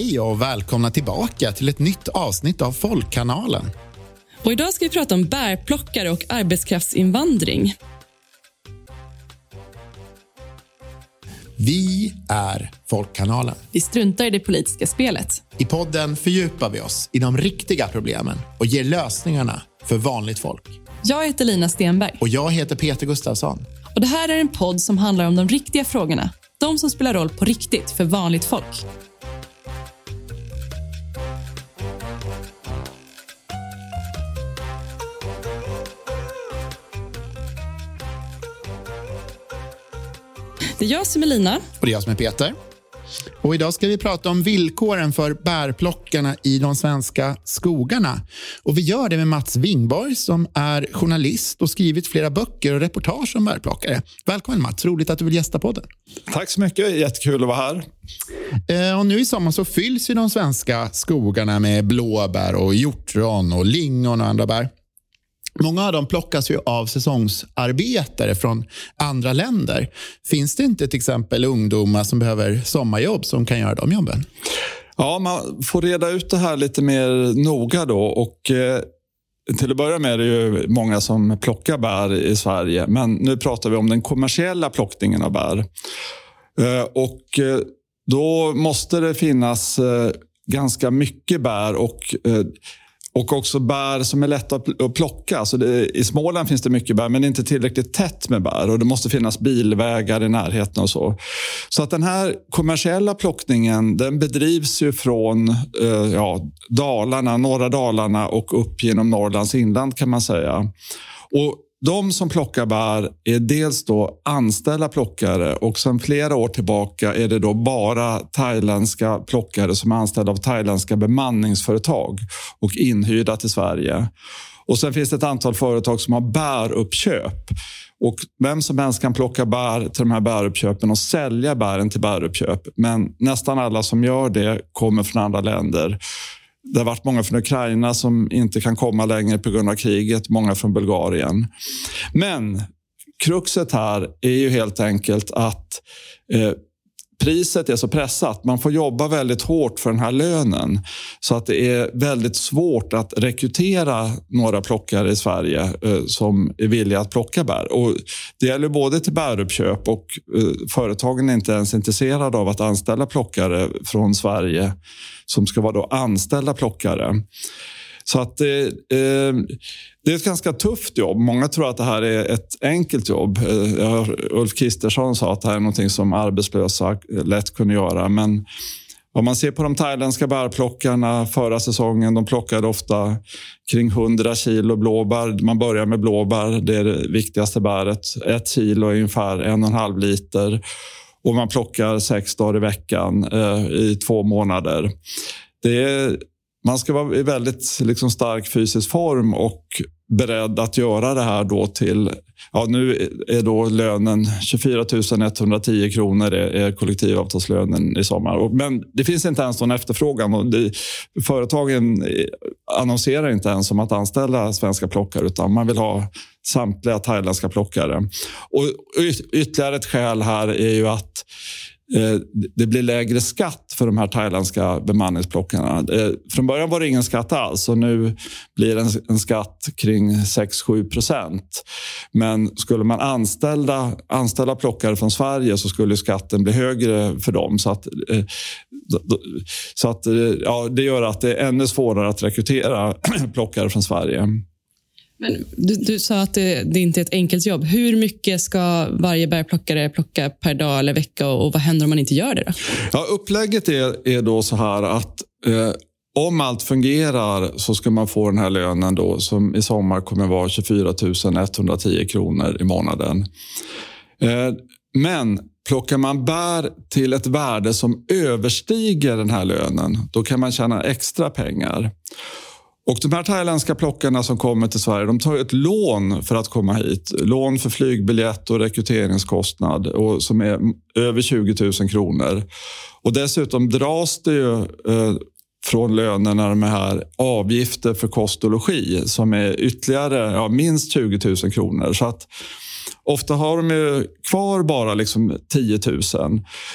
Hej och välkomna tillbaka till ett nytt avsnitt av Folkkanalen. Och idag ska vi prata om bärplockare och arbetskraftsinvandring. Vi är Folkkanalen. Vi struntar i det politiska spelet. I podden fördjupar vi oss i de riktiga problemen och ger lösningarna för vanligt folk. Jag heter Lina Stenberg. Och jag heter Peter Gustafsson. Och Det här är en podd som handlar om de riktiga frågorna. De som spelar roll på riktigt för vanligt folk. Det är jag som är Lina. Och det är jag som är Peter. Och idag ska vi prata om villkoren för bärplockarna i de svenska skogarna. Och Vi gör det med Mats Wingborg som är journalist och skrivit flera böcker och reportage om bärplockare. Välkommen Mats, roligt att du vill gästa podden. Tack så mycket, jättekul att vara här. Eh, och nu i sommar så fylls ju de svenska skogarna med blåbär och hjortron och lingon och andra bär. Många av dem plockas ju av säsongsarbetare från andra länder. Finns det inte till exempel ungdomar som behöver sommarjobb som kan göra de jobben? Ja, man får reda ut det här lite mer noga då. Och, eh, till att börja med är det ju många som plockar bär i Sverige. Men nu pratar vi om den kommersiella plockningen av bär. Eh, och eh, då måste det finnas eh, ganska mycket bär och eh, och också bär som är lätta att plocka. Så det, I Småland finns det mycket bär, men inte tillräckligt tätt med bär. Och Det måste finnas bilvägar i närheten och så. Så att den här kommersiella plockningen den bedrivs ju från eh, ja, Dalarna, norra Dalarna och upp genom Norrlands inland kan man säga. Och de som plockar bär är dels då anställda plockare och sedan flera år tillbaka är det då bara thailändska plockare som är anställda av thailändska bemanningsföretag och inhyrda till Sverige. Och Sen finns det ett antal företag som har bäruppköp. Och vem som helst kan plocka bär till de här bäruppköpen och sälja bären till bäruppköp. Men nästan alla som gör det kommer från andra länder. Det har varit många från Ukraina som inte kan komma längre på grund av kriget, många från Bulgarien. Men kruxet här är ju helt enkelt att eh, priset är så pressat. Man får jobba väldigt hårt för den här lönen. Så att det är väldigt svårt att rekrytera några plockare i Sverige eh, som är villiga att plocka bär. Och det gäller både till bäruppköp och eh, företagen är inte ens intresserade av att anställa plockare från Sverige som ska vara då anställda plockare. Så att det, eh, det är ett ganska tufft jobb. Många tror att det här är ett enkelt jobb. Eh, Ulf Kristersson sa att det här är något som arbetslösa lätt kunde göra. Men om man ser på de thailändska bärplockarna förra säsongen, de plockade ofta kring 100 kilo blåbär. Man börjar med blåbär, det är det viktigaste bäret. Ett kilo är ungefär en och en halv liter. Och man plockar sex dagar i veckan eh, i två månader. Det är man ska vara i väldigt liksom, stark fysisk form och beredd att göra det här då till... Ja, nu är då lönen 24 110 kronor är, är kollektivavtalslönen i sommar. Men det finns inte ens någon efterfrågan. Och det, företagen annonserar inte ens om att anställa svenska plockare utan man vill ha samtliga thailändska plockare. Och ytterligare ett skäl här är ju att Eh, det blir lägre skatt för de här thailändska bemanningsplockarna. Eh, från början var det ingen skatt alls och nu blir det en skatt kring 6-7 procent. Men skulle man anställa, anställa plockare från Sverige så skulle skatten bli högre för dem. Så att, eh, så att, ja, det gör att det är ännu svårare att rekrytera plockare från Sverige. Men du, du sa att det, det, inte är ett enkelt jobb. Hur mycket ska varje bärplockare plocka per dag eller vecka och, och vad händer om man inte gör det? Då? Ja, upplägget är, är då så här att eh, om allt fungerar så ska man få den här lönen då, som i sommar kommer vara 24 110 kronor i månaden. Eh, men plockar man bär till ett värde som överstiger den här lönen, då kan man tjäna extra pengar. Och De här thailändska plockarna som kommer till Sverige de tar ett lån för att komma hit. Lån för flygbiljett och rekryteringskostnad och som är över 20 000 kronor. Och Dessutom dras det ju, eh, från lönerna de här avgifter för kost och logi som är ytterligare ja, minst 20 000 kronor. Så att Ofta har de kvar bara liksom 10 000.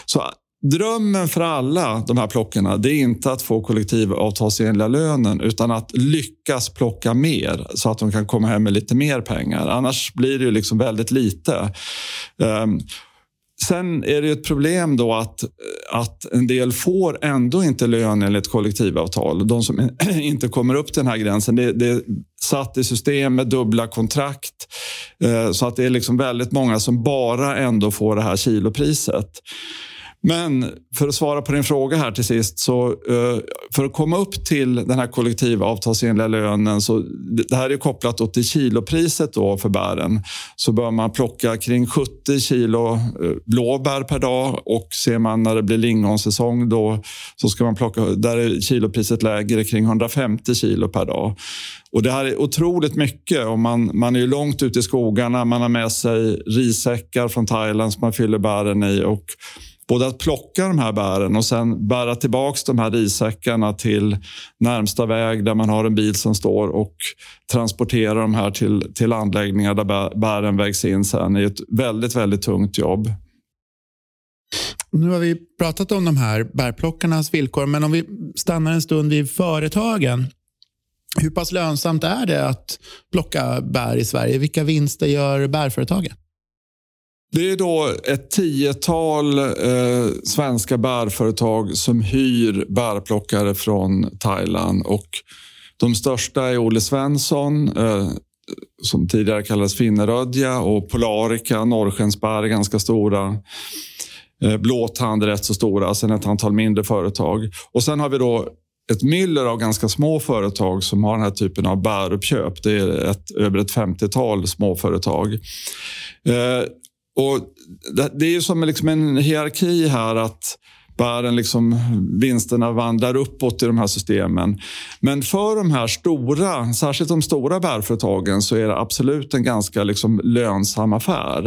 Så drömmen för alla de här plockarna det är inte att få kollektivavtalsenliga lönen utan att lyckas plocka mer så att de kan komma hem med lite mer pengar. Annars blir det ju liksom väldigt lite. Um, Sen är det ett problem då att, att en del får ändå inte lön enligt kollektivavtal. De som inte kommer upp till den här gränsen. Det, det är satt i system med dubbla kontrakt. Eh, så att det är liksom väldigt många som bara ändå får det här kilopriset. Men för att svara på din fråga här till sist. så eh, För att komma upp till den här kollektivavtalsenliga lönen, så det här är kopplat till kilopriset då för bären, så bör man plocka kring 70 kilo eh, blåbär per dag och ser man när det blir lingonsäsong då så ska man plocka, där är kilopriset lägre kring 150 kilo per dag. Och Det här är otroligt mycket. Och man, man är långt ute i skogarna, man har med sig rissäckar från Thailand som man fyller bären i. Och både att plocka de här bären och sen bära tillbaka de här rissäckarna till närmsta väg där man har en bil som står och transportera de här till, till anläggningar där bären vägs in sen. är ett väldigt, väldigt tungt jobb. Nu har vi pratat om de här bärplockarnas villkor, men om vi stannar en stund vid företagen. Hur pass lönsamt är det att plocka bär i Sverige? Vilka vinster gör bärföretagen? Det är då ett tiotal eh, svenska bärföretag som hyr bärplockare från Thailand. Och de största är Olle Svensson, eh, som tidigare kallades Finnerödja och Polarica, Norrskensbär är ganska stora. Eh, Blåtand är rätt så stora, sen ett antal mindre företag. Och sen har vi då ett myller av ganska små företag som har den här typen av bäruppköp. Det är ett, över ett 50-tal småföretag. Eh, och det är ju som liksom en hierarki här att bären liksom, vinsterna vandrar uppåt i de här systemen. Men för de här stora, särskilt de stora bärföretagen så är det absolut en ganska liksom lönsam affär.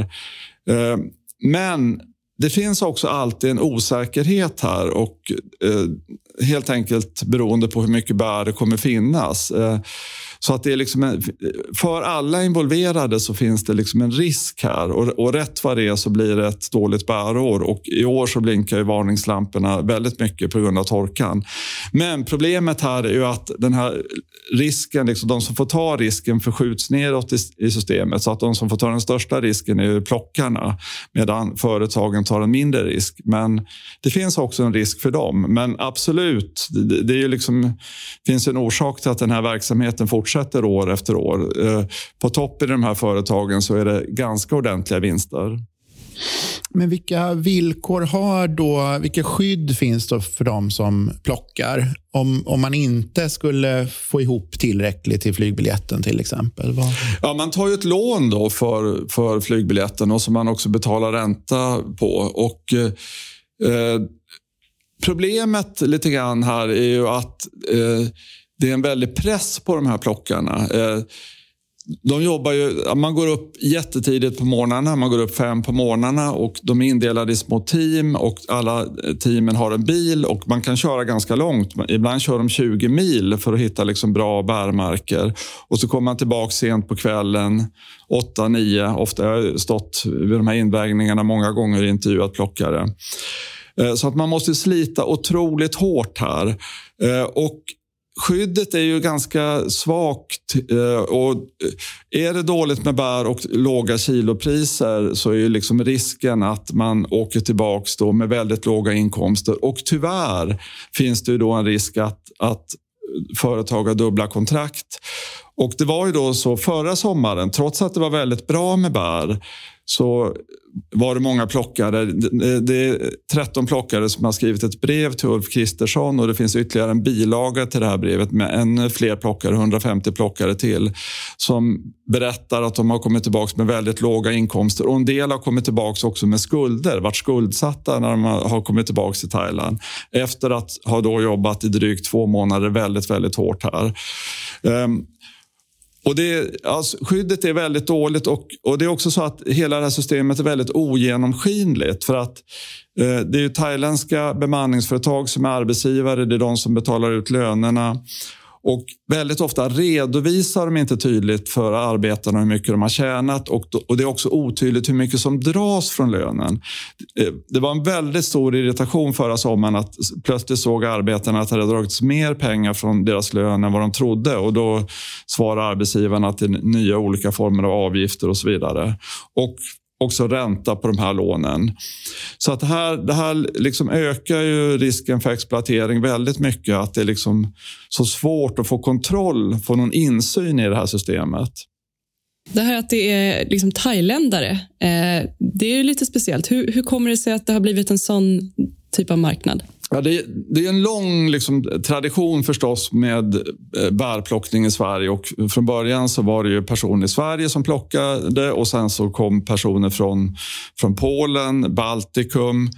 Eh, men det finns också alltid en osäkerhet här och eh, helt enkelt beroende på hur mycket bär det kommer finnas. Eh, så att det är liksom en, för alla involverade så finns det liksom en risk här och, och rätt vad det är så blir det ett dåligt bärår och i år så blinkar ju varningslamporna väldigt mycket på grund av torkan. Men problemet här är ju att den här risken, liksom de som får ta risken förskjuts neråt i, i systemet så att de som får ta den största risken är plockarna medan företagen tar en mindre risk. Men det finns också en risk för dem. Men absolut, det, det är ju liksom, finns en orsak till att den här verksamheten fortsätter fortsätter år efter år. Eh, på topp i de här företagen så är det ganska ordentliga vinster. Men vilka villkor har då, vilka skydd finns då för de som plockar? Om, om man inte skulle få ihop tillräckligt till flygbiljetten till exempel? Vad? Ja, man tar ju ett lån då för, för flygbiljetten och som man också betalar ränta på. Och, eh, problemet lite grann här är ju att eh, det är en väldig press på de här plockarna. Eh, de jobbar ju, man går upp jättetidigt på morgnarna, man går upp fem på morgnarna och de är indelade i små team och alla eh, teamen har en bil och man kan köra ganska långt. Ibland kör de 20 mil för att hitta liksom bra bärmarker och så kommer man tillbaka sent på kvällen, 8-9. Ofta har jag stått vid de här invägningarna många gånger och intervjuat plockare. Eh, så att man måste slita otroligt hårt här. Och skyddet är ju ganska svagt. Eh, och eh, är det dåligt med bär och låga kilopriser så är ju liksom risken att man åker tillbaka då med väldigt låga inkomster. Och tyvärr finns det ju då en risk att, att företag har dubbla kontrakt. Och Det var ju då så förra sommaren, trots att det var väldigt bra med bär så var det många plockare. Det är 13 plockare som har skrivit ett brev till Ulf Kristersson och det finns ytterligare en bilaga till det här brevet med ännu fler plockare, 150 plockare till, som berättar att de har kommit tillbaka med väldigt låga inkomster och en del har kommit tillbaka också med skulder, varit skuldsatta när de har kommit tillbaka till Thailand efter att ha då jobbat i drygt två månader väldigt, väldigt hårt här. Ehm, och det, alltså, skyddet är väldigt dåligt och, och det är också så att hela det här systemet är väldigt ogenomskinligt. För att eh, det är ju thailändska bemanningsföretag som är arbetsgivare, det är de som betalar ut lönerna. Och väldigt ofta redovisar de inte tydligt för arbetarna hur mycket de har tjänat och, och det är också otydligt hur mycket som dras från lönen. Eh, det var en väldigt stor irritation förra sommaren att plötsligt såg arbetarna att det hade dragits mer pengar från deras lön än vad de trodde och då svarar arbetsgivarna till nya olika former av avgifter och så vidare. Och också ränta på de här lånen. Så att det här, det här liksom ökar ju risken för exploatering väldigt mycket. Att det är liksom så svårt att få kontroll, få någon insyn i det här systemet. Det här att det är liksom thailändare, eh, det är ju lite speciellt. Hur, hur kommer det sig att det har blivit en sån typ av marknad? Ja, det, det, är en lång liksom, tradition förstås med eh, bärplockning i Sverige. Och från början så var det ju personer i Sverige som plockade och sen så kom personer från, från Polen, Baltikum.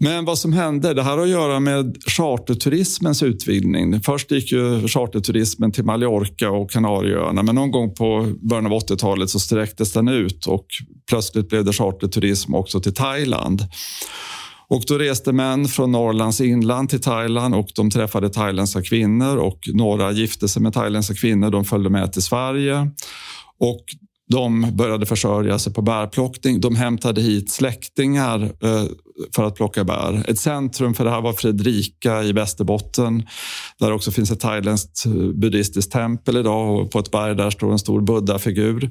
Men vad som hände, det här har att göra med charterturismens utvidgning. Först gick ju charterturismen till Mallorca och Kanarieöarna men någon gång på början av 80-talet så sträcktes den ut och plötsligt blev det charterturism också till Thailand. Och då reste män från Norrlands inland till Thailand och de träffade thailändska kvinnor och några gifte sig med thailändska kvinnor. De följde med till Sverige och de började försörja sig på bärplockning. De hämtade hit släktingar eh, för att plocka bär. Ett centrum för det här var Fredrika i Västerbotten där också finns ett thailändskt eh, buddhistiskt tempel idag och på ett berg där står en stor buddhafigur.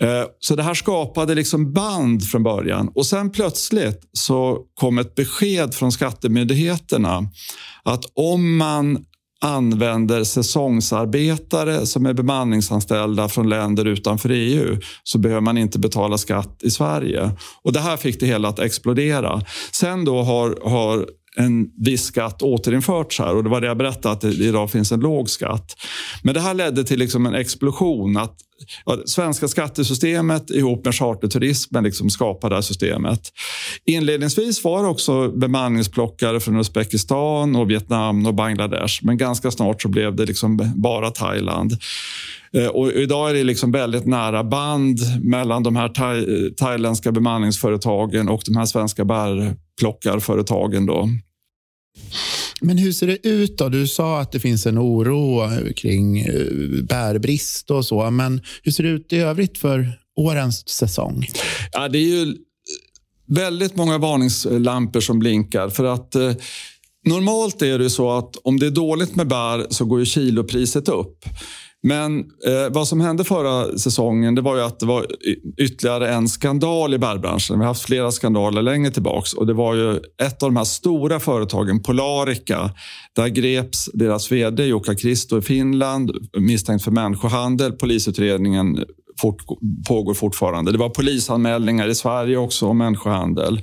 Eh, så det här skapade liksom band från början och sen plötsligt så kom ett besked från skattemyndigheterna att om man använder säsongsarbetare som är bemanningsanställda från länder utanför EU så behöver man inte betala skatt i Sverige. Och Det här fick det hela att explodera. Sen då har, har en viss skatt återinförts här och det var det jag berättade att det idag finns en låg skatt. Men det här ledde till liksom en explosion. att ja, Svenska skattesystemet ihop med charterturismen liksom skapade det här systemet. Inledningsvis var det också bemanningsplockare från Uzbekistan, och Vietnam och Bangladesh men ganska snart så blev det liksom bara Thailand. Eh, och idag är det liksom väldigt nära band mellan de här thai thailändska bemanningsföretagen och de här svenska bärplockarföretagen. Då. Men hur ser det ut då? Du sa att det finns en oro kring eh, bärbrist och så. Men hur ser det ut i övrigt för årens säsong? Ja, det är ju eh, väldigt många varningslampor som blinkar. För att eh, Normalt är det så att om det är dåligt med bär så går ju kilopriset upp. Men eh, vad som hände förra säsongen det var ju att det var ytterligare en skandal i bärbranschen. Vi har haft flera skandaler längre tillbaks. Och det var ju ett av de här stora företagen, Polarica. Där greps deras vd Jukka Kristo i Finland misstänkt för människohandel. Polisutredningen fort, pågår fortfarande. Det var polisanmälningar i Sverige också om människohandel.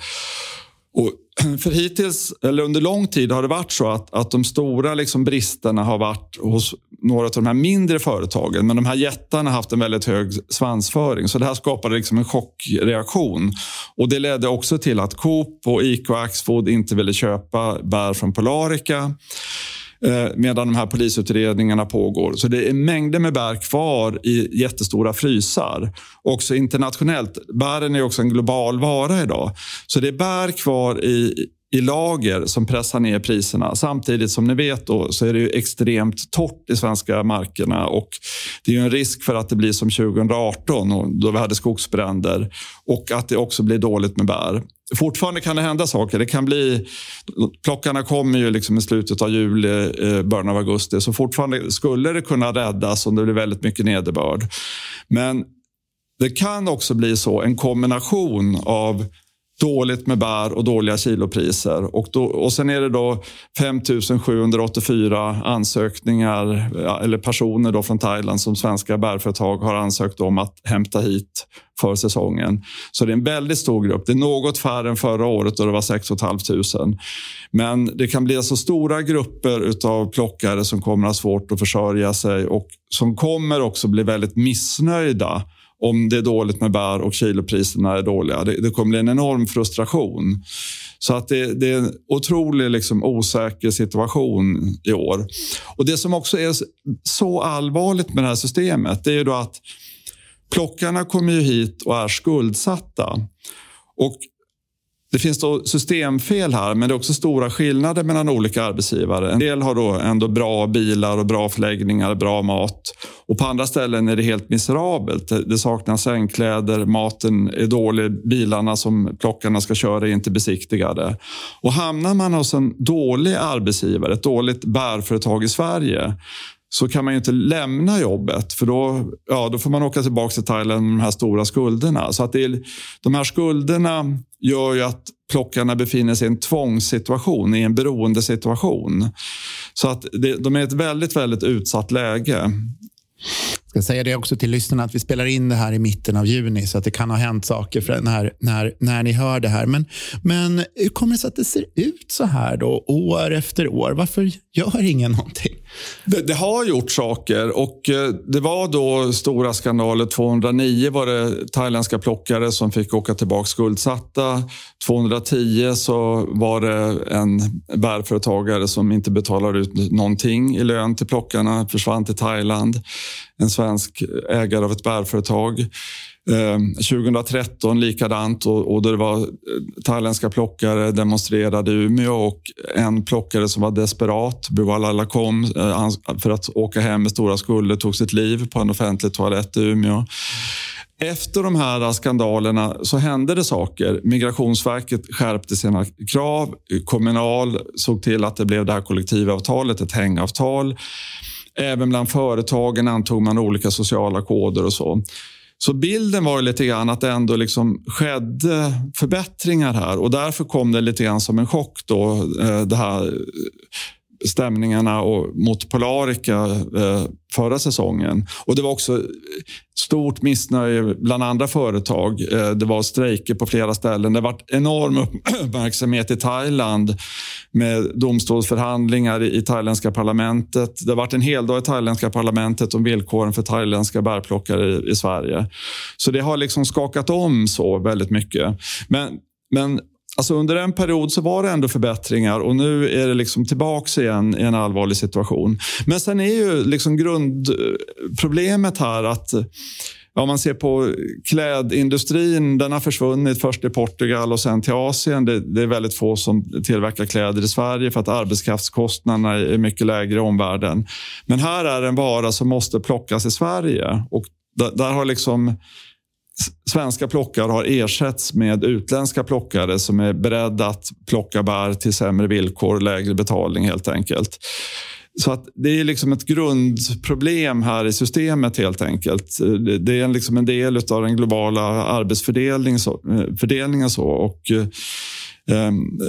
Och för hittills, eller under lång tid har det varit så att, att de stora liksom bristerna har varit hos några av de här mindre företagen. Men de här jättarna har haft en väldigt hög svansföring. Så det här skapade liksom en chockreaktion. Och det ledde också till att Coop och ICA och Axfood inte ville köpa bär från Polarica. Eh, medan de här polisutredningarna pågår. Så det är mängder med bär kvar i jättestora frysar. Också internationellt. Bären är också en global vara idag. Så det är bär kvar i, i lager som pressar ner priserna. Samtidigt som ni vet då, så är det extremt torrt i svenska markerna och det är en risk för att det blir som 2018 då vi hade skogsbränder och att det också blir dåligt med bär. Fortfarande kan det hända saker. Det kan bli, plockarna kommer ju liksom i slutet av juli, eh, början av augusti. Så fortfarande skulle det kunna räddas om det blir väldigt mycket nederbörd. Men det kan också bli så, en kombination av dåligt med bär och dåliga kilopriser. Och, då, och sen är det då 5 784 ansökningar eller personer då från Thailand som svenska bärföretag har ansökt om att hämta hit för säsongen. Så det är en väldigt stor grupp. Det är något färre än förra året då det var 6 500. Men det kan bli alltså stora grupper av plockare som kommer att ha svårt att försörja sig och som kommer också bli väldigt missnöjda om det är dåligt med bär och kilopriserna är dåliga. Det, det kommer bli en enorm frustration. Så att det, det är en otroligt liksom osäker situation i år. Och Det som också är så allvarligt med det här systemet det är ju då att plockarna kommer ju hit och är skuldsatta. Och det finns då systemfel här, men det är också stora skillnader mellan olika arbetsgivare. En del har då ändå bra bilar och bra förläggningar, bra mat. Och på andra ställen är det helt miserabelt. Det saknas sängkläder, maten är dålig, bilarna som plockarna ska köra är inte besiktigade. Och hamnar man hos en dålig arbetsgivare, ett dåligt bärföretag i Sverige, så kan man ju inte lämna jobbet för då, ja, då får man åka tillbaka till Thailand med de här stora skulderna. Så att det är, de här skulderna gör ju att plockarna befinner sig i en tvångssituation, i en beroendesituation. Så att det, de är i ett väldigt, väldigt utsatt läge. Jag ska säga det också till lyssnarna att vi spelar in det här i mitten av juni så att det kan ha hänt saker för när, när, när ni hör det här. Men, men hur kommer det sig att det ser ut så här då, år efter år? Varför gör ingen någonting? Det, det, har gjort saker och eh, det var då stora skandaler. 209 var det thailändska plockare som fick åka tillbaka skuldsatta. 210 så var det en bärföretagare som inte betalade ut någonting i lön till plockarna, försvann till Thailand. En svensk ägare av ett bärföretag. Ehm, 2013 likadant och, och det var eh, thailändska plockare demonstrerade i Umeå och en plockare som var desperat, Buwalala kom eh, för att åka hem med stora skulder, tog sitt liv på en offentlig toalett i Umeå. Efter de här skandalerna så hände det saker. Migrationsverket skärpte sina krav. Kommunal såg till att det blev det här kollektivavtalet, ett hängavtal. Även bland företagen antog man olika sociala koder och så. Så bilden var lite grann att det ändå liksom skedde förbättringar här. Och därför kom det lite grann som en chock då, eh, det här stämningarna och mot Polarica eh, förra säsongen. Och Det var också stort missnöje bland andra företag. Eh, det var strejker på flera ställen. Det var enorm uppmärksamhet i Thailand med domstolsförhandlingar i thailändska parlamentet. Det har varit en hel dag i thailändska parlamentet om villkoren för thailändska bärplockare i Sverige. Så det har liksom skakat om så väldigt mycket. Men men Alltså under en period så var det ändå förbättringar och nu är det liksom tillbaka igen i en allvarlig situation. Men sen är ju liksom grundproblemet här att om man ser på klädindustrin, den har försvunnit först i Portugal och sen till Asien. Det, det, är väldigt få som tillverkar kläder i Sverige för att arbetskraftskostnaderna är mycket lägre i omvärlden. Men här är en vara som måste plockas i Sverige och där, där har liksom svenska plockare har ersatts med utländska plockare som är beredda att plocka bär till sämre villkor, lägre betalning helt enkelt. Så att det är liksom ett grundproblem här i systemet helt enkelt. Det är liksom en del av den globala arbetsfördelningen. Så, eh, fördelningen så. Och, eh, ehm,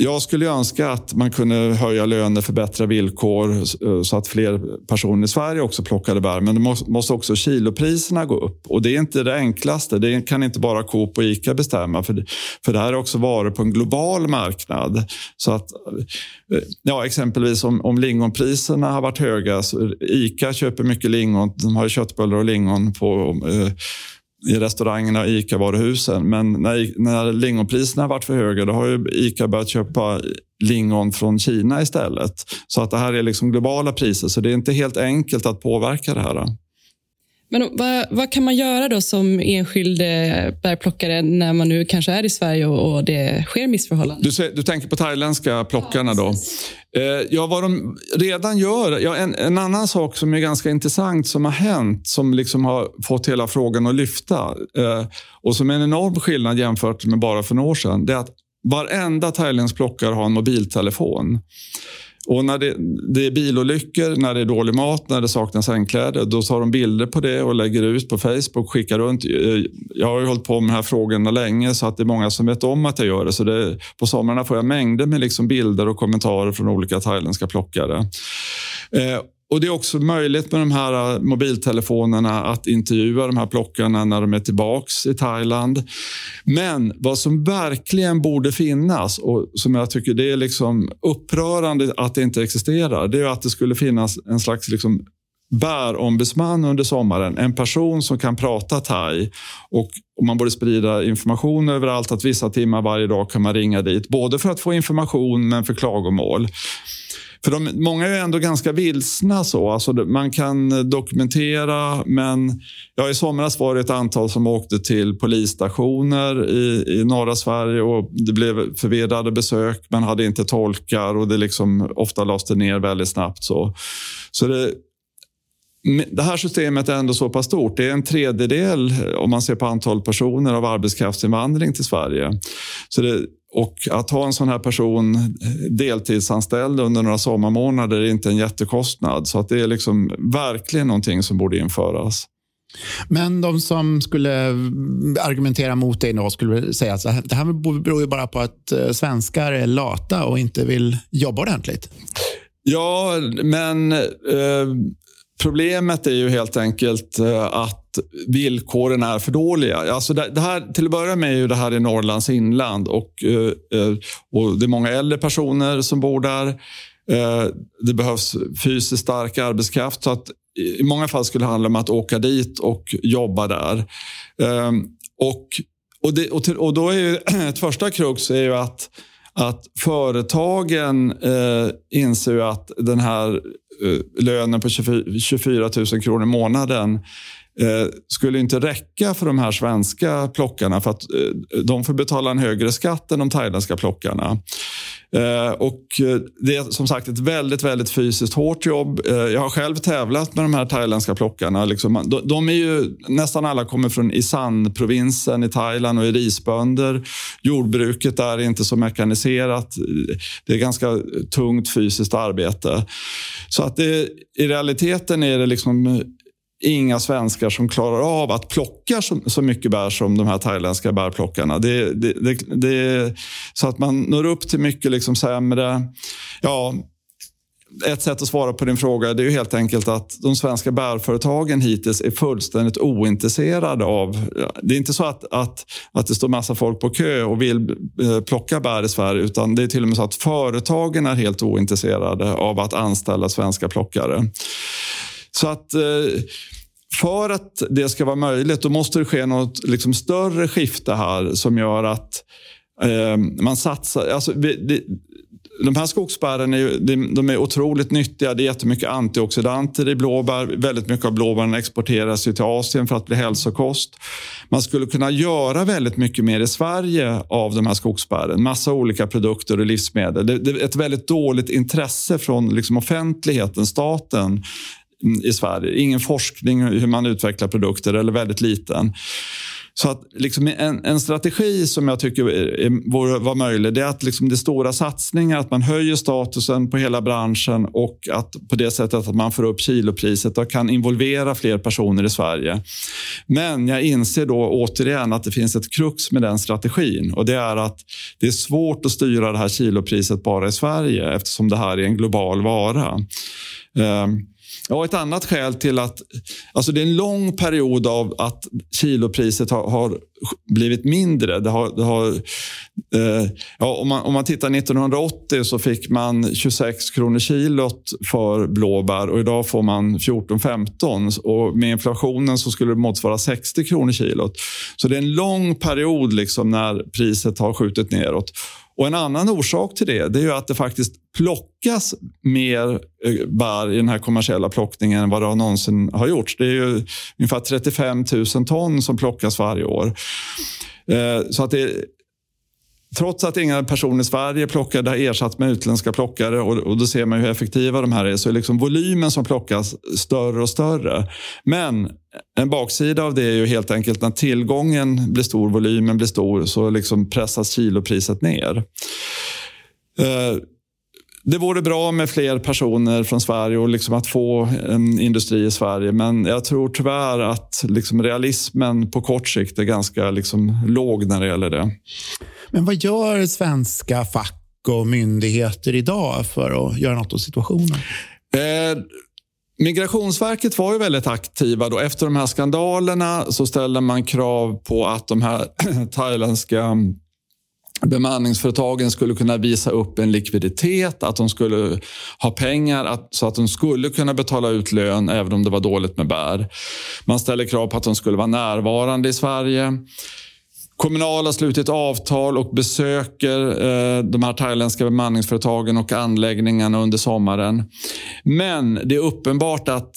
jag skulle önska att man kunde höja löner, förbättra villkor eh, så att fler personer i Sverige också plockade bär. Men då måste också kilopriserna gå upp. Och Det är inte det enklaste. Det kan inte bara Coop och Ica bestämma. För, för det här är också varor på en global marknad. Så att, eh, ja, exempelvis om, om lingonpriserna har varit höga. Så Ica köper mycket lingon. De har köttbullar och lingon på eh, i restaurangerna och ICA-varuhusen. Men när, när lingonpriserna har varit för höga då har ju ICA börjat köpa lingon från Kina istället. Så att det här är liksom globala priser, så det är inte helt enkelt att påverka det här. Men vad, vad, kan man göra då som enskild eh, bärplockare när man nu kanske är i Sverige och, och det sker missförhållanden? Du, du, tänker på thailändska plockarna då? Eh, ja, vad de redan gör. Ja, en, en, annan sak som är ganska intressant som har hänt, som liksom har fått hela frågan att lyfta eh, och som är en enorm skillnad jämfört med bara för några år sedan, det är att varenda thailändsk plockare har en mobiltelefon. Och när det, det, är bilolyckor, när det är dålig mat, när det saknas sängkläder, då tar de bilder på det och lägger ut på Facebook, skickar runt. Jag har ju hållit på med de här frågorna länge så att det är många som vet om att jag gör det. Så det, på somrarna får jag mängder med liksom bilder och kommentarer från olika thailändska plockare. Eh, och Det är också möjligt med de här äh, mobiltelefonerna att intervjua de här plockarna när de är tillbaka i Thailand. Men vad som verkligen borde finnas och som jag tycker det är liksom upprörande att det inte existerar, det är att det skulle finnas en slags liksom bärombudsman under sommaren. En person som kan prata thai. Och, och man borde sprida information överallt att vissa timmar varje dag kan man ringa dit. Både för att få information men för klagomål för de, många är ändå ganska vilsna. Så. Alltså, man kan dokumentera, men ja, i somras var det ett antal som åkte till polisstationer i, i norra Sverige och det blev förvirrade besök. Man hade inte tolkar och det liksom ofta lades det ner väldigt snabbt. Så, så det, det här systemet är ändå så pass stort. Det är en tredjedel, om man ser på antal personer, av arbetskraftsinvandring till Sverige. Så det, och att ha en sån här person deltidsanställd under några sommarmånader är inte en jättekostnad. Så att det är liksom verkligen någonting som borde införas. Men de som skulle argumentera mot dig då skulle säga att det här beror ju bara på att eh, svenskar är lata och inte vill jobba ordentligt. Ja, men eh, Problemet är ju helt enkelt eh, att villkoren är för dåliga. Alltså det, här, till att börja med är ju det här i Norrlands inland och, eh, eh, och det är många äldre personer som bor där. Eh, det behövs fysiskt stark arbetskraft. Så att I många fall skulle det handla om att åka dit och jobba där. Ehm, och, och, det, och, till, och då är ju ett första krux är ju att att företagen eh, inser att den här Eh, lönen på 24 000 kronor i månaden eh, skulle inte räcka för de här svenska plockarna för att eh, de får betala en högre skatt än de thailändska plockarna. Eh, och eh, det är som sagt ett väldigt, väldigt fysiskt hårt jobb. Eh, jag har själv tävlat med de här thailändska plockarna. Liksom, de, de, är ju, nästan alla kommer från Isan-provinsen i Thailand och är risbönder. Jordbruket där är inte så mekaniserat. Det är ganska tungt fysiskt arbete. Så att det, i realiteten är det liksom inga svenskar som klarar av att plocka så, så mycket bär som de här thailändska bärplockarna. Det, det, det, det, så att man når upp till mycket liksom sämre... Ja, ett sätt att svara på din fråga det är ju helt enkelt att de svenska bärföretagen hittills är fullständigt ointresserade av... Det är inte så att, att, att det står massa folk på kö och vill eh, plocka bär i Sverige utan det är till och med så att företagen är helt ointresserade av att anställa svenska plockare. Så att eh, för att det ska vara möjligt, då måste det ske något liksom större skifte här som gör att eh, man satsar... Alltså, det, de här skogsbären är, de är otroligt nyttiga. Det är jättemycket antioxidanter i blåbär. Väldigt mycket av blåbären exporteras till Asien för att bli hälsokost. Man skulle kunna göra väldigt mycket mer i Sverige av de här skogsbären. Massa olika produkter och livsmedel. Det, är ett väldigt dåligt intresse från liksom offentligheten, staten, i Sverige. Ingen forskning hur man utvecklar produkter, eller väldigt liten. Så att liksom en, en, strategi som jag tycker vore var möjlig det är att liksom det stora satsningar, att man höjer statusen på hela branschen och att på det sättet att man får upp kilopriset och kan involvera fler personer i Sverige. Men jag inser då återigen att det finns ett krux med den strategin och det är att det är svårt att styra det här kilopriset bara i Sverige eftersom det här är en global vara. Um, Ja, ett annat skäl till att... Alltså det är en lång period av att kilopriset har, har blivit mindre. Det har, det har, eh, ja, om, man, om man tittar 1980 så fick man 26 kronor kilot för blåbär och idag får man 14-15. Och med inflationen så skulle det motsvara 60 kronor kilot. Så det är en lång period liksom när priset har skjutit neråt. Och En annan orsak till det, det är att det faktiskt plockas mer eh, bär i den här kommersiella plockningen än vad det någonsin har gjorts. Det är ju ungefär 35 000 ton som plockas varje år. Eh, så att det, trots att inga personer i Sverige plockar, det har ersatts med utländska plockare och, och då ser man hur effektiva de här är, så är liksom volymen som plockas större och större. Men en baksida av det är ju helt enkelt när tillgången blir stor, volymen blir stor, så liksom pressas kilopriset ner. Eh, det vore bra med fler personer från Sverige och liksom att få en industri i Sverige. Men jag tror tyvärr att liksom realismen på kort sikt är ganska liksom låg när det gäller det. Men vad gör svenska fack och myndigheter idag för att göra något åt situationen? Eh, Migrationsverket var ju väldigt aktiva. Då. Efter de här skandalerna så ställde man krav på att de här thailändska bemanningsföretagen skulle kunna visa upp en likviditet, att de skulle ha pengar att, så att de skulle kunna betala ut lön även om det var dåligt med bär. Man ställer krav på att de skulle vara närvarande i Sverige. Kommunal har slutit avtal och besöker eh, de här thailändska bemanningsföretagen och anläggningarna under sommaren. Men det är uppenbart att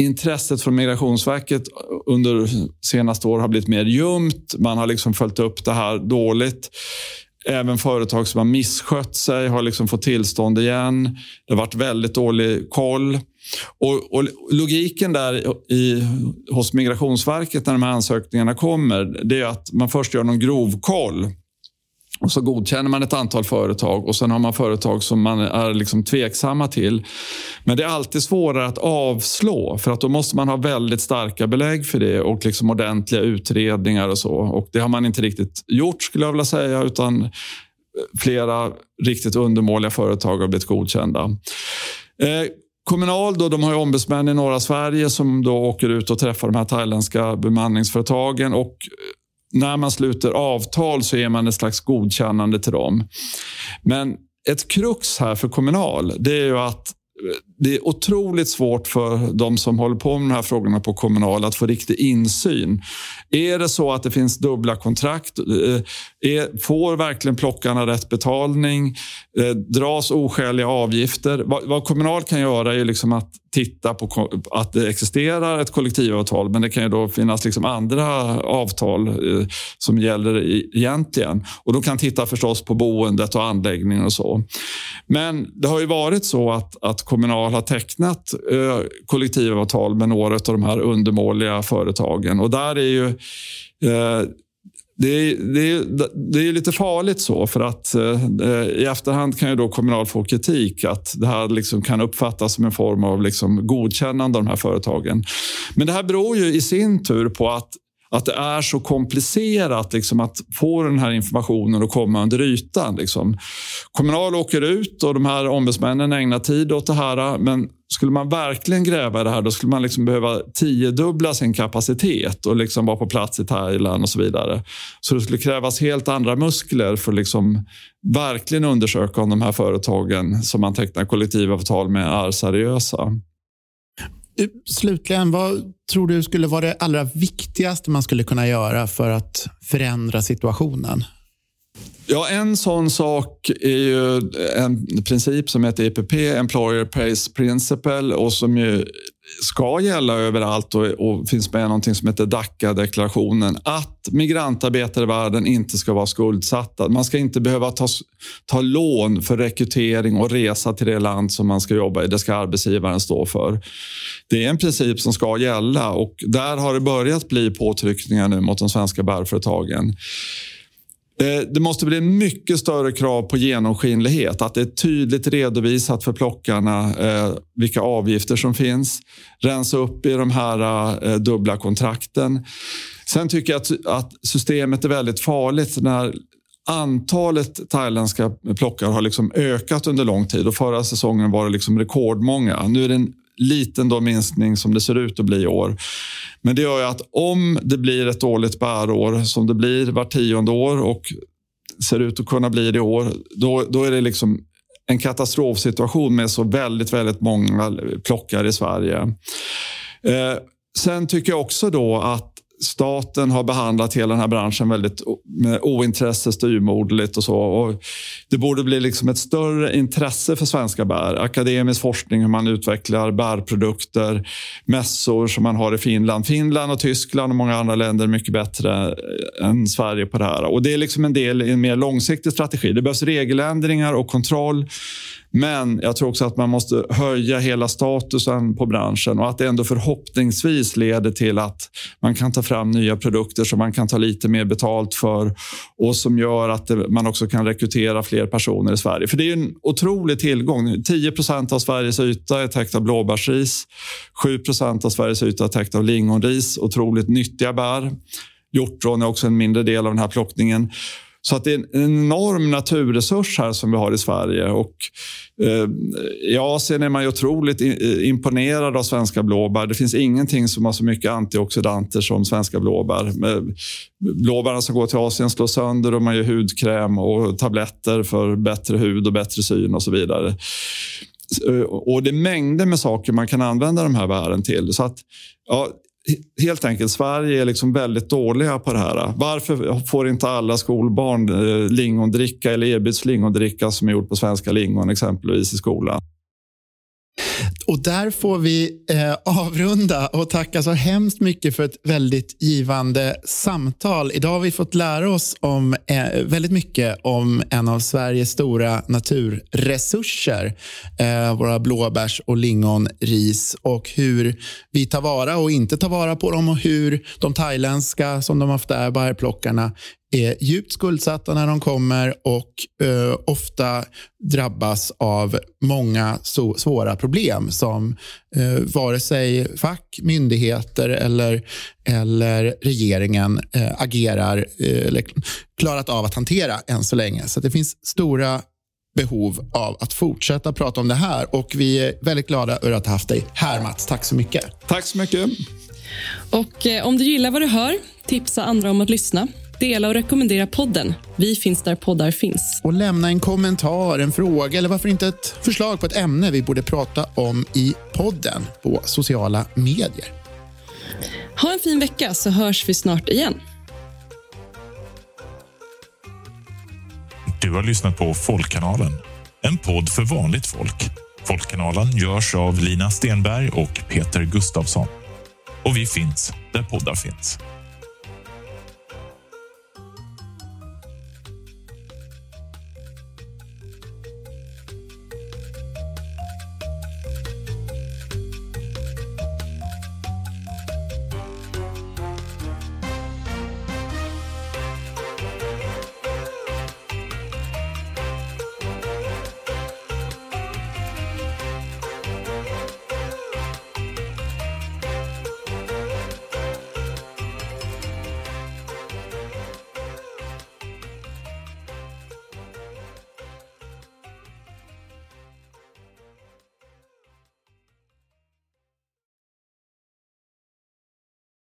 intresset från Migrationsverket under senaste år har blivit mer ljumt. Man har liksom följt upp det här dåligt. Även företag som har misskött sig har liksom fått tillstånd igen. Det har varit väldigt dålig koll. Och, och Logiken där i, hos Migrationsverket när de här ansökningarna kommer, det är att man först gör någon grov koll. Och så godkänner man ett antal företag och sen har man företag som man är liksom tveksamma till. Men det är alltid svårare att avslå för att då måste man ha väldigt starka belägg för det och liksom ordentliga utredningar och så. Och det har man inte riktigt gjort skulle jag vilja säga utan flera riktigt undermåliga företag har blivit godkända. Eh, Kommunal då, de har ombudsmän i norra Sverige som då åker ut och träffar de här thailändska bemanningsföretagen. Och när man sluter avtal så ger man ett slags godkännande till dem. Men ett krux här för Kommunal det är ju att det är otroligt svårt för de som håller på med de här frågorna på kommunal att få riktig insyn. Är det så att det finns dubbla kontrakt? Eh, eh, får verkligen plockarna rätt betalning? Eh, dras oskäliga avgifter? Vad, kommunal kan göra är liksom att titta på att det existerar ett kollektivavtal men det kan ju då finnas liksom andra avtal som gäller egentligen. Och De kan titta förstås på boendet och anläggningen och så. Men det har ju varit så att, att Kommunal har tecknat eh, kollektivavtal med några av de här undermåliga företagen. Och där är ju eh, det är, det, är, det är lite farligt så, för att eh, i efterhand kan ju då Kommunal få kritik att det här liksom kan uppfattas som en form av liksom godkännande av de här företagen. Men det här beror ju i sin tur på att att det är så komplicerat liksom, att få den här informationen att komma under ytan. Liksom. Kommunal åker ut och de här ombudsmännen ägnar tid åt det här. Men skulle man verkligen gräva i det här då skulle man liksom behöva tiodubbla sin kapacitet och liksom vara på plats i Thailand och så vidare. Så det skulle krävas helt andra muskler för att liksom verkligen undersöka om de här företagen som man tecknar kollektivavtal med är seriösa. Slutligen, vad tror du skulle vara det allra viktigaste man skulle kunna göra för att förändra situationen? Ja, en sån sak är ju en princip som heter EPP, Employer Pays Principle, och som ju ska gälla överallt och, och finns med någonting som heter DACA-deklarationen. Att migrantarbetare i världen inte ska vara skuldsatta. Man ska inte behöva ta, ta lån för rekrytering och resa till det land som man ska jobba i. Det ska arbetsgivaren stå för. Det är en princip som ska gälla och där har det börjat bli påtryckningar nu mot de svenska bärföretagen. Eh, det måste bli mycket större krav på genomskinlighet. Att det är tydligt redovisat för plockarna eh, vilka avgifter som finns. Rensa upp i de här eh, dubbla kontrakten. Sen tycker jag att, att systemet är väldigt farligt när antalet thailändska plockare har liksom ökat under lång tid. Och förra säsongen var det liksom rekordmånga. Nu är det en liten då minskning som det ser ut att bli i år. Men det gör ju att om det blir ett dåligt bärår som det blir vart tionde år och ser ut att kunna bli det i år, då, då är det liksom en katastrofsituation med så väldigt, väldigt många plockare i Sverige. Eh, sen tycker jag också då att staten har behandlat hela den här branschen väldigt med ointresse, styrmodligt och så. Och det borde bli liksom ett större intresse för svenska bär. Akademisk forskning, hur man utvecklar bärprodukter, mässor som man har i Finland. Finland och Tyskland och många andra länder är mycket bättre eh, än Sverige på det här. Och Det är liksom en del i en mer långsiktig strategi. Det behövs regeländringar och kontroll. Men jag tror också att man måste höja hela statusen på branschen och att det ändå förhoppningsvis leder till att man kan ta fram nya produkter som man kan ta lite mer betalt för och som gör att man också kan rekrytera fler personer i Sverige. För det är en otrolig tillgång. 10% av Sveriges yta är täckt av blåbärsris. 7 av Sveriges yta är täckt av lingonris. Otroligt nyttiga bär. Hjortron är också en mindre del av den här plockningen. Så att det är en enorm naturresurs här som vi har i Sverige. Och, eh, I Asien är man ju otroligt imponerad av svenska blåbär. Det finns ingenting som har så mycket antioxidanter som svenska blåbär. Blåbären som går till Asien slås sönder och man gör hudkräm och tabletter för bättre hud och bättre syn och så vidare. Eh, och Det är mängder med saker man kan använda de här bären till. Så att, ja, helt enkelt, Sverige är liksom väldigt dåliga på det här. Varför får inte alla skolbarn eh, lingondricka eller erbjuds lingondricka som är gjort på svenska lingon exempelvis i skolan? Och där får vi eh, avrunda och tacka så hemskt mycket för ett väldigt givande samtal. Idag har vi fått lära oss om, eh, väldigt mycket om en av Sveriges stora naturresurser. Eh, våra blåbärs och lingonris och hur vi tar vara och inte tar vara på dem och hur de thailändska, som de ofta är, bärplockarna är djupt skuldsatta när de kommer och eh, ofta drabbas av många so svåra problem som eh, vare sig fack, myndigheter eller, eller regeringen eh, agerar eh, eller klarat av att hantera än så länge. Så det finns stora behov av att fortsätta prata om det här och vi är väldigt glada över att ha haft dig här Mats. Tack så mycket. Tack så mycket. Och eh, om du gillar vad du hör, tipsa andra om att lyssna. Dela och rekommendera podden. Vi finns där poddar finns. Och lämna en kommentar, en fråga eller varför inte ett förslag på ett ämne vi borde prata om i podden på sociala medier. Ha en fin vecka så hörs vi snart igen. Du har lyssnat på Folkkanalen, en podd för vanligt folk. Folkkanalen görs av Lina Stenberg och Peter Gustafsson. Och vi finns där poddar finns.